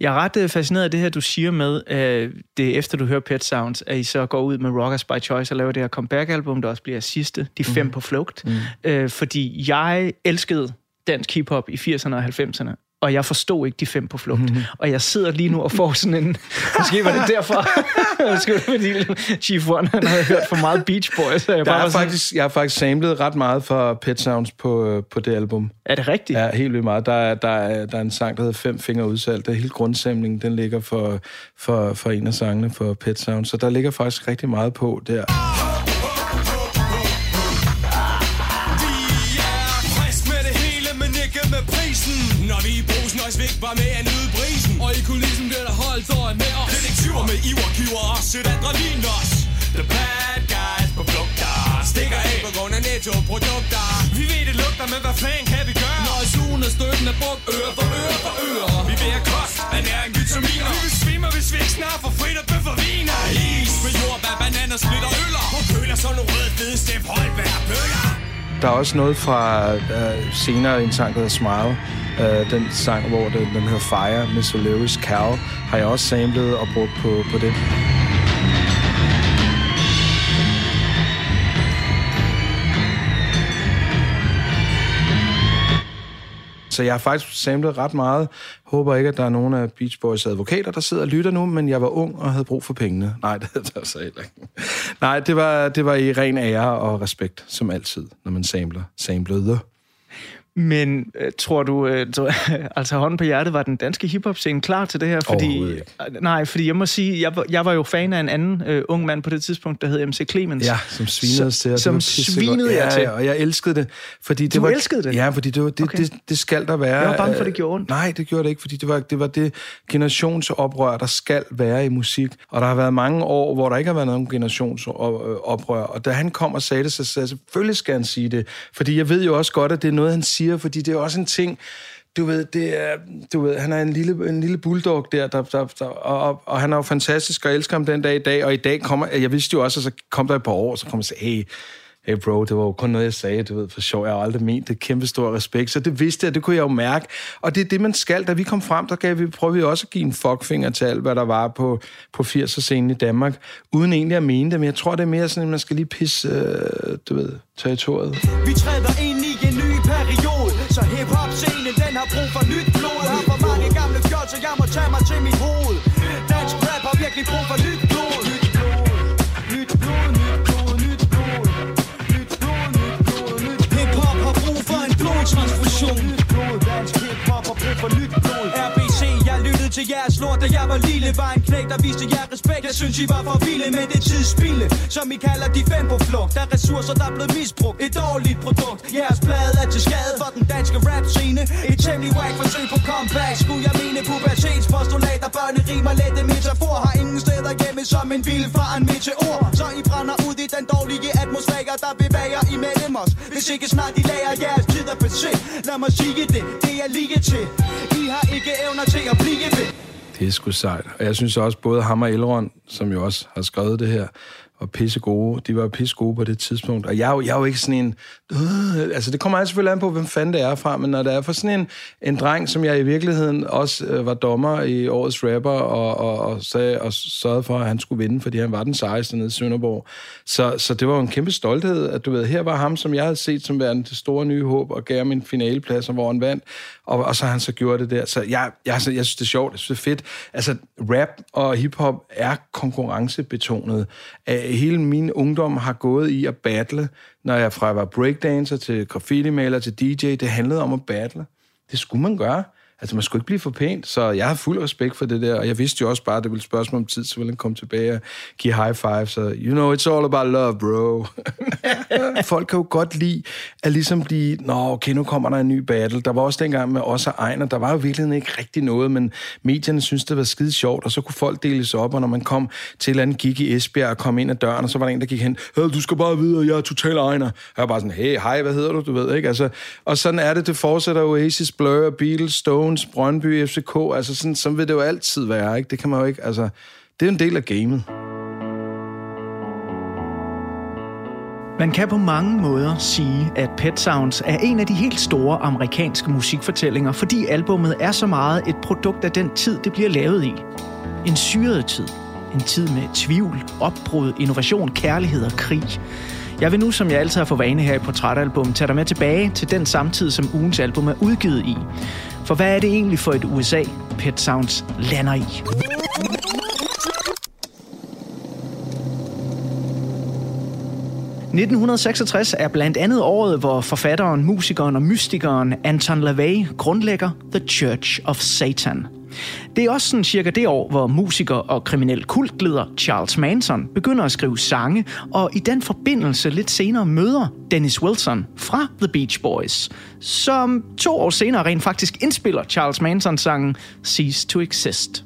Jeg er ret øh, fascineret af det her, du siger med, øh, det er efter du hører Pet Sounds, at I så går ud med Rockers by Choice og laver det her comeback-album, der også bliver sidste, de fem mm. på flugt. Mm. Øh, fordi jeg elskede dansk hiphop i 80'erne og 90'erne, og jeg forstod ikke de fem på flugt. Mm. Og jeg sidder lige nu og får sådan en... Måske var det derfor. Måske var det fordi Chief One han havde hørt for meget Beach Boys. Så jeg bare sådan, faktisk, jeg har faktisk samlet ret meget for Pet Sounds på, øh, på det album. er det rigtigt? Ja, helt vildt meget. Der er, der, er, der er en sang, der hedder Fem Fingre Udsalg. Det er hele grundsamlingen, den ligger for, for, for en af sangene for Pet Sounds. Så der ligger faktisk rigtig meget på der. Bliver er holdt med os. Detektiver med iver giver os. Et adrenalin os. The bad guys på flugter Stikker af på grund af netto-produkter. Vi ved det lugter, men hvad fanden kan vi gøre? Når sugen og støtten er brugt øre for øre for øre. Vi vil have kost, ernæring, vitaminer. Vi vil svime, hvis vi ikke snart får frit og bøf og viner Is med jordbær, bananer, splitter og øller. Og køler så nogle røde fede step Holberg bøger der er også noget fra øh, senere en sang, der hedder Smile. Øh, den sang, hvor den, den hedder Fire med Solaris Cow, har jeg også samlet og brugt på, på det. Så jeg har faktisk samlet ret meget. Håber ikke, at der er nogen af Beach Boys advokater, der sidder og lytter nu, men jeg var ung og havde brug for pengene. Nej, det er jeg så heller ikke. Nej, det var, det var i ren ære og respekt, som altid, når man samler. Samlede. Men øh, tror du, øh, tror, altså hånden på hjertet, var den danske hiphop-scene klar til det her? Fordi, Øh, nej, fordi jeg må sige, jeg, var- jeg var jo fan af en anden øh, ung mand på det tidspunkt, der hed MC Clemens. Ja, som svinede os til. det Som svinede ja, til. Ja, og jeg elskede det. Fordi det Du var, elskede det? Ja, fordi det, var, det, Okay. okay. det, det skal der være. Jeg var bange for, Øh, det gjorde ondt. Nej, det gjorde det ikke, fordi det var det, var det generationsoprør, der skal være i musik. Og der har været mange år, hvor der ikke har været nogen generationsoprør. Og da han kom og sagde det, så sagde jeg, selvfølgelig skal han sige det. Fordi jeg ved jo også godt, at det er noget, han siger, fordi det er også en ting, du ved, det er, du ved, han er en lille, en lille bulldog der, der, der, der og, og, og, han er jo fantastisk, og jeg elsker ham den dag i dag, og i dag kommer, jeg vidste jo også, at så kom der et par år, så kom jeg og sagde, hey, hey bro, det var jo kun noget, jeg sagde, du ved, for sjov, jeg har aldrig ment det, kæmpe stor respekt, så det vidste jeg, det kunne jeg jo mærke, og det er det, man skal, da vi kom frem, der gav vi, prøvede vi også at give en fuckfinger til alt, hvad der var på, på 80'er-scenen i Danmark, uden egentlig at mene det, men jeg tror, det er mere sådan, at man skal lige pisse, øh, du ved, territoriet. Vi træder ind jeg må tage mig til mit hoved. Dansk rap har virkelig brug for nyt blod. Nyt blod, nyt blod, nyt blod, nyt blod. Nyt blod, nyt blod, nyt blod. Hip-hop har brug for en blodtransfusion. Nyt blod, dansk hip-hop har brug for nyt lyttede til jeres lort, da jeg var lille Var en knæk, der viste jer respekt. Jeg synes, I var for vilde, men det er tidsspilde Som I kalder de fem på flugt Der er ressourcer, der er blevet misbrugt. Et dårligt produkt. Jeres plade er til skade for den danske rap-scene Et temmelig whack forsøg på comeback. Skulle jeg mene pubertetspostulater Børne rimer lette metafor Har ingen steder hjemme som en bil fra en meteor. Så I brænder ud i den dårlige atmosfære Der bevæger imellem os. Hvis ikke snart I lærer jeres tid at bese Lad mig sige det, det er lige til. I har ikke evner til at blive ved. Det er sgu sejt. Og jeg synes også, både ham og Elrond, som jo også har skrevet det her, var pisse gode. De var pisse gode på det tidspunkt. Og jeg er jo, jeg er jo ikke sådan en... Øh, altså, det kommer altså selvfølgelig an på, hvem fanden det er fra, men når det er for sådan en, en dreng, som jeg i virkeligheden også øh, var dommer i årets rapper, og, og, og, sagde, og sørgede for, at han skulle vinde, fordi han var den sejeste nede i Sønderborg. Så, så det var jo en kæmpe stolthed, at du ved, her var ham, som jeg havde set som værende det store nye håb, og gav ham en finaleplads, hvor han vandt, og, og så har han så gjort det der. Så jeg, jeg, altså, jeg synes, det er sjovt, jeg synes, det er fedt. Altså, rap og hiphop er konkurrencebetonet. Øh, hele min ungdom har gået i at battle, når jeg fra jeg var breakdancer til graffiti-maler til DJ, det handlede om at battle. Det skulle man gøre. Altså, man skulle ikke blive for pænt, så jeg har fuld respekt for det der, og jeg vidste jo også bare, at det ville spørgsmål om tid, så ville han komme tilbage og give high five, så you know, it's all about love, bro. Folk kan jo godt lide at ligesom blive, nå, okay, nu kommer der en ny battle. Der var også dengang med os og Ejner, der var jo virkelig ikke rigtig noget, men medierne synes det var skide sjovt, og så kunne folk deles op, og når man kom til et eller andet gig i Esbjerg og kom ind ad døren, og så var der en, der gik hen, hey, du skal bare vide, at jeg er total Ejner. Og jeg var bare sådan, hey, hej, hvad hedder du, du ved, ikke? Altså, og sådan er det, det fortsætter Oasis, Blur, Beatles, Stone, Stones, Brøndby, FCK, altså sådan, sådan vil det jo altid være, ikke? Det kan man jo ikke, altså, det er en del af gamet. Man kan på mange måder sige, at Pet Sounds er en af de helt store amerikanske musikfortællinger, fordi albummet er så meget et produkt af den tid, det bliver lavet i. En syret tid. En tid med tvivl, opbrud, innovation, kærlighed og krig. Jeg vil nu, som jeg altid har for vane her i Portrætalbum, tage dig med tilbage til den samtid, som ugens album er udgivet i. For hvad er det egentlig for et USA, Pet Sounds lander i? 1966 er blandt andet året, hvor forfatteren, musikeren og mystikeren Anton LaVey grundlægger The Church of Satan. Det er også sådan cirka det år, hvor musiker og kriminel kultleder Charles Manson begynder at skrive sange, og i den forbindelse lidt senere møder Dennis Wilson fra The Beach Boys, som to år senere rent faktisk indspiller Charles Mansons sangen Cease to Exist.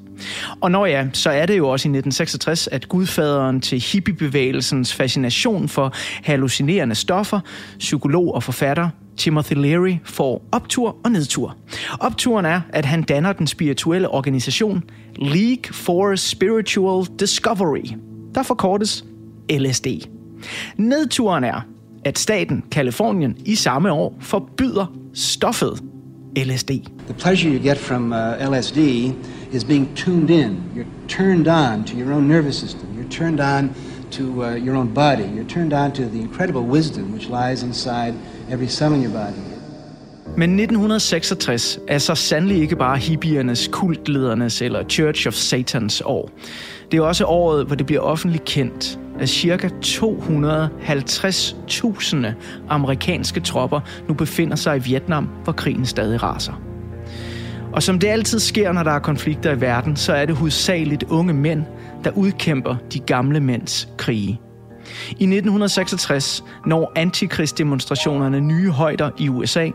Og når ja, så er det jo også i 1966, at gudfaderen til hippiebevægelsens fascination for hallucinerende stoffer, psykolog og forfatter Timothy Leary får optur og nedtur. Opturen er, at han danner den spirituelle organisation League for Spiritual Discovery, der forkortes LSD. Nedturen er, at staten Kalifornien i samme år forbyder stoffet LSD. The pleasure you get from uh, LSD is being tuned in. You're turned on to your own nervous system. You're turned on to uh, your own body. You're turned on to the incredible wisdom which lies inside every cell in your body. Men 1966 er så sandelig ikke bare hippiernes, kultledernes eller Church of Satans år. Det er også året, hvor det bliver offentligt kendt, at ca. 250.000 amerikanske tropper nu befinder sig i Vietnam, hvor krigen stadig raser. Og som det altid sker, når der er konflikter i verden, så er det hovedsageligt unge mænd, der udkæmper de gamle mænds krige. I 1966 når antikrigsdemonstrationerne nye højder i USA,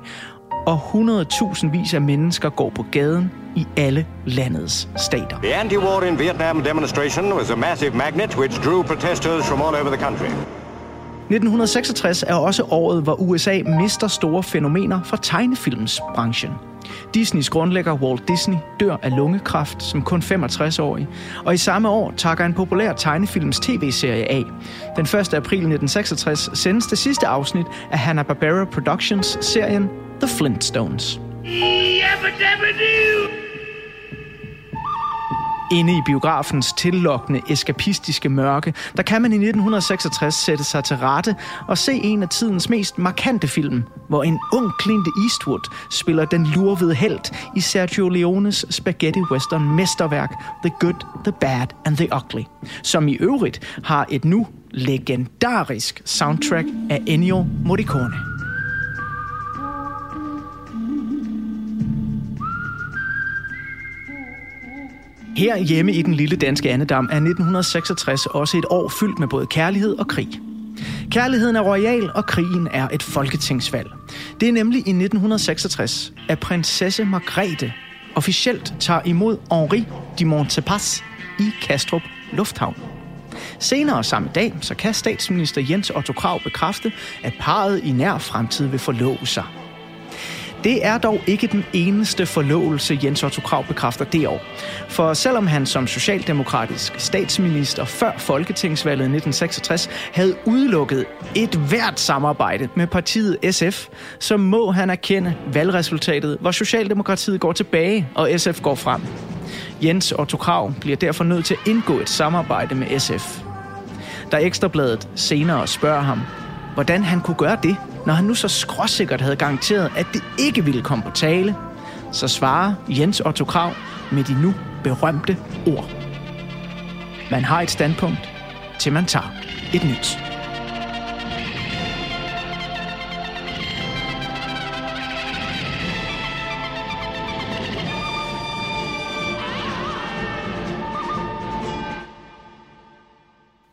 og 100.000 vis af mennesker går på gaden i alle landets stater. The anti-war in Vietnam demonstration was a massive magnet which drew protesters from all over the country. 1966 er også året, hvor USA mister store fænomener fra tegnefilmsbranchen. Disneys grundlægger Walt Disney dør af lungekræft som kun 65-årig, og i samme år takker en populær tegnefilms tv-serie af. Den 1. april 1966 sendes det sidste afsnit af Hanna-Barbera Productions serien The Flintstones. Inde i biografens tillokkende eskapistiske mørke, der kan man i 1966 sætte sig til rette og se en af tidens mest markante film, hvor en ung Clint Eastwood spiller den lurvede held i Sergio Leones spaghetti western mesterværk The Good, The Bad and The Ugly, som i øvrigt har et nu legendarisk soundtrack af Ennio Morricone. Her hjemme i den lille danske andedam er 1966 også et år fyldt med både kærlighed og krig. Kærligheden er royal, og krigen er et folketingsvalg. Det er nemlig i 1966, at prinsesse Margrethe officielt tager imod Henri de Montespas i Kastrup Lufthavn. Senere samme dag, så kan statsminister Jens Otto Krav bekræfte, at parret i nær fremtid vil forlove sig. Det er dog ikke den eneste forlovelse, Jens Otto Krav bekræfter det år. For selvom han som socialdemokratisk statsminister før Folketingsvalget 1966 havde udelukket et hvert samarbejde med partiet SF, så må han erkende valgresultatet, hvor Socialdemokratiet går tilbage og SF går frem. Jens Otto Krav bliver derfor nødt til at indgå et samarbejde med SF. Da Ekstrabladet senere spørger ham, hvordan han kunne gøre det, når han nu så skråsikkert havde garanteret, at det ikke ville komme på tale, så svarer Jens Otto Krav med de nu berømte ord. Man har et standpunkt, til man tager et nyt.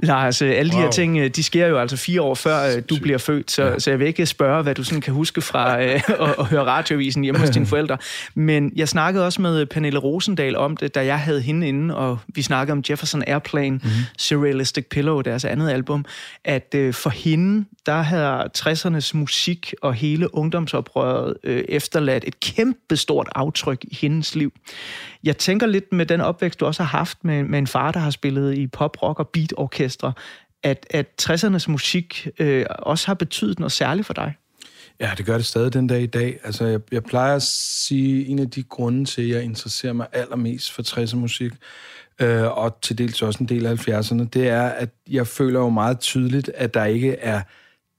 Lars, øh, alle de her Wow. ting, øh, de sker jo altså fire år før øh, du bliver født, så, ja. så jeg vil ikke spørge, hvad du sådan kan huske fra at, at høre radiovisen hjemme hos dine forældre. Men jeg snakkede også med Pernille Rosendal om det, da jeg havde hende inde, og vi snakkede om Jefferson Airplane, mm-hmm. Surrealistic Pillow, deres andet album, at for hende, der havde 60'ernes musik og hele ungdomsoprøret øh, efterladt et kæmpestort aftryk i hendes liv. Jeg tænker lidt med den opvækst, du også har haft med, med en far, der har spillet i pop, rock og orkestre, at, at 60'ernes musik øh, også har betydet noget særligt for dig. Ja, det gør det stadig den dag i dag. Altså, jeg, jeg plejer at sige, en af de grunde til, at jeg interesserer mig allermest for 60'er musik, øh, og til dels også en del af 70'erne, det er, at jeg føler jo meget tydeligt, at der ikke er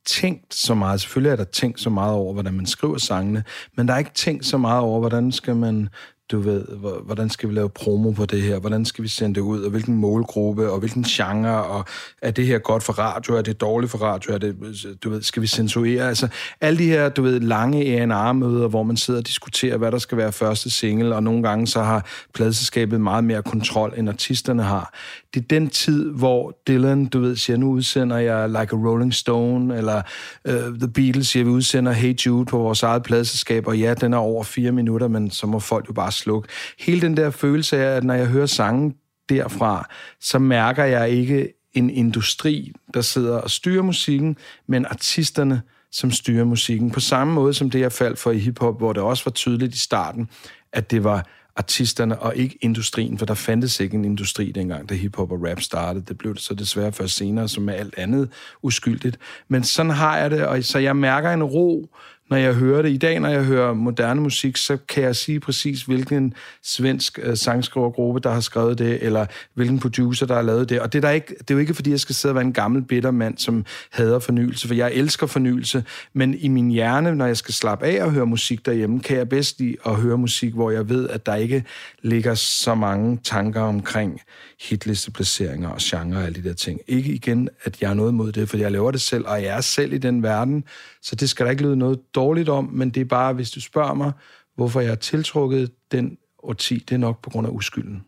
tænkt så meget. Selvfølgelig er der tænkt så meget over, hvordan man skriver sangene, men der er ikke tænkt så meget over, hvordan skal man du ved, hvordan skal vi lave promo på det her, hvordan skal vi sende det ud, og hvilken målgruppe, og hvilken genre, og er det her godt for radio, er det dårligt for radio, er det, du ved, skal vi censurere, altså alle de her, du ved, lange A&R-møder, hvor man sidder og diskuterer, hvad der skal være første single, og nogle gange så har pladselskabet meget mere kontrol, end artisterne har. Det er den tid, hvor Dylan, du ved, siger, nu udsender jeg Like a Rolling Stone, eller uh, The Beatles siger, vi udsender Hey Jude på vores eget pladselskab, og ja, den er over fire minutter, men så må folk jo bare slukke. Hele den der følelse af, at når jeg hører sangen derfra, så mærker jeg ikke en industri, der sidder og styrer musikken, men artisterne, som styrer musikken. På samme måde som det, jeg faldt for i hiphop, hvor det også var tydeligt i starten, at det var artisterne og ikke industrien, for der fandtes ikke en industri dengang, da hiphop og rap startede. Det blev det så desværre først senere, som med alt andet uskyldigt. Men sådan har jeg det, og så jeg mærker en ro, når jeg hører det. I dag, når jeg hører moderne musik, så kan jeg sige præcis, hvilken svensk øh, sangskrivergruppe, der har skrevet det, eller hvilken producer, der har lavet det. Og det er, der ikke, det er jo ikke, fordi jeg skal sidde og være en gammel bitter mand, som hader fornyelse, for jeg elsker fornyelse, men i min hjerne, når jeg skal slappe af og høre musik derhjemme, kan jeg bedst lide at høre musik, hvor jeg ved, at der ikke ligger så mange tanker omkring hitlisteplaceringer og genre og alle de der ting. Ikke igen, at jeg er noget mod det, for jeg laver det selv, og jeg er selv i den verden, så det skal der ikke lyde noget dårligt om, men det er bare, hvis du spørger mig, hvorfor jeg har tiltrukket den årti, det er nok på grund af uskylden.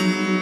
I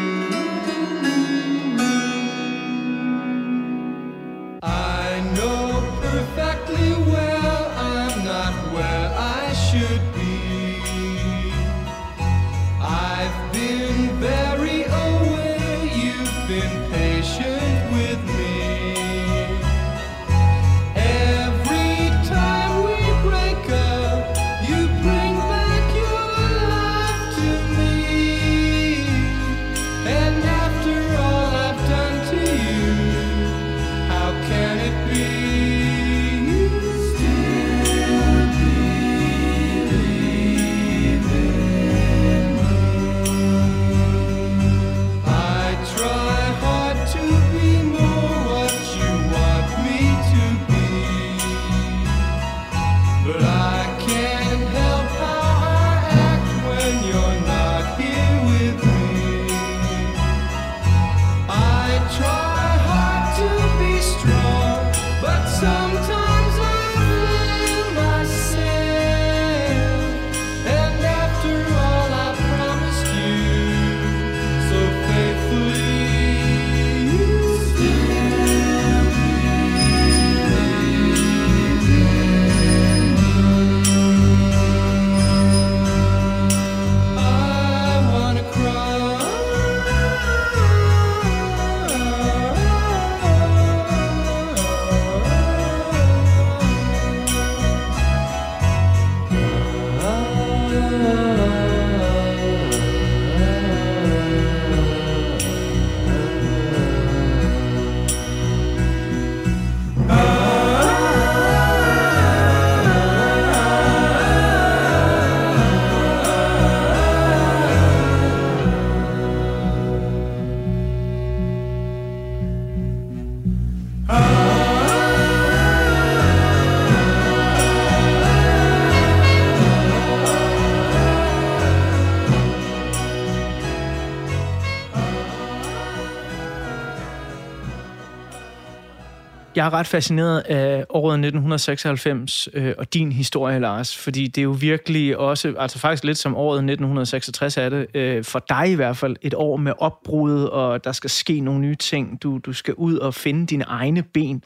Jeg er ret fascineret af året 1996 øh, og din historie, Lars, fordi det er jo virkelig også, altså faktisk lidt som året 1966 er det, øh, for dig i hvert fald, et år med opbrud, og der skal ske nogle nye ting. Du, du skal ud og finde dine egne ben.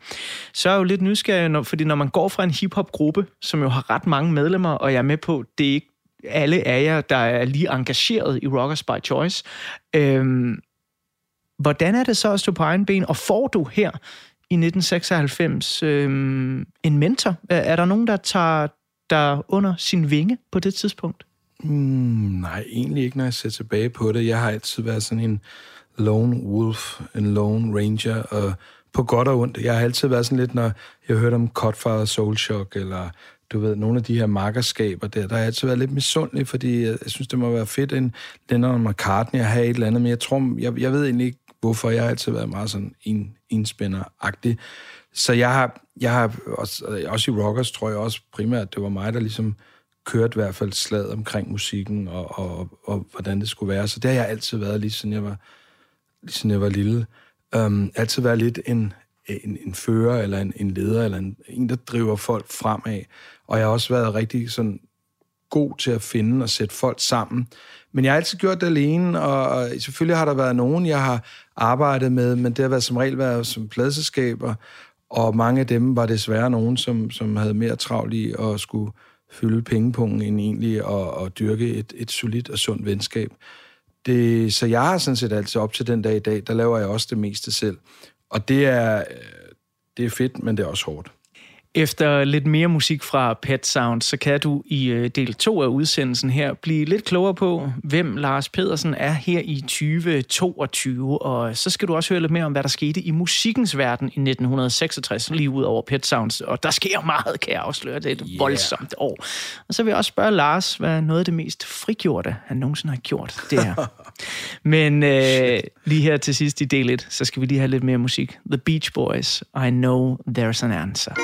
Så er jeg jo lidt nysgerrig, når, fordi når man går fra en hiphop-gruppe, som jo har ret mange medlemmer, og jeg er med på, det er ikke alle af jer, der er lige engageret i Rockers by Choice. Øhm, hvordan er det så at stå på egen ben, og får du her i 1996 øh, en mentor? Er, er der nogen, der tager dig under sin vinge på det tidspunkt? Mm, nej, egentlig ikke, når jeg ser tilbage på det. Jeg har altid været sådan en lone wolf, en lone ranger, og på godt og ondt. Jeg har altid været sådan lidt, når jeg hørte om Cutfather Soul Shock, eller du ved, nogle af de her markerskaber der, der har jeg altid været lidt misundelig, fordi jeg, jeg synes, det må være fedt, en Lennon McCartney at have et eller andet, men jeg tror, jeg, jeg ved egentlig ikke, hvorfor. Jeg har altid været meget sådan en, enspænder-agtig. Så jeg har, jeg har også, også i Rockers, tror jeg også primært, det var mig, der ligesom kørte i hvert fald slaget omkring musikken og, og, og, og hvordan det skulle være. Så det har jeg altid været, lige siden jeg var, lige siden jeg var lille. Um, altid været lidt en, en, en fører, eller en, en leder, eller en, en, der driver folk fremad. Og jeg har også været rigtig sådan god til at finde og sætte folk sammen. Men jeg har altid gjort det alene, og, og selvfølgelig har der været nogen, jeg har arbejdet med, men det har været som regel været som pladselskaber, og mange af dem var desværre nogen, som, som havde mere travlt i at skulle fylde pengepungen end egentlig at, at dyrke et, et solidt og sundt venskab. Det, så jeg har sådan set altid op til den dag i dag, der laver jeg også det meste selv. Og det er, øh, det er fedt, men det er også hårdt. Efter lidt mere musik fra Pet Sound, så kan du i øh, del 2 af udsendelsen her blive lidt klogere på, hvem Lars Pedersen er her i 2022. Og så skal du også høre lidt mere om, hvad der skete i musikkens verden i 1966, lige ud over Pet Sounds. Og der sker meget, kan jeg afsløre. Det er et yeah. voldsomt år. Og så vil jeg også spørge Lars, hvad er noget af det mest frigjorte, han nogensinde har gjort det her. Men øh, lige her til sidst i del 1, så skal vi lige have lidt mere musik. The Beach Boys, I Know There's an Answer.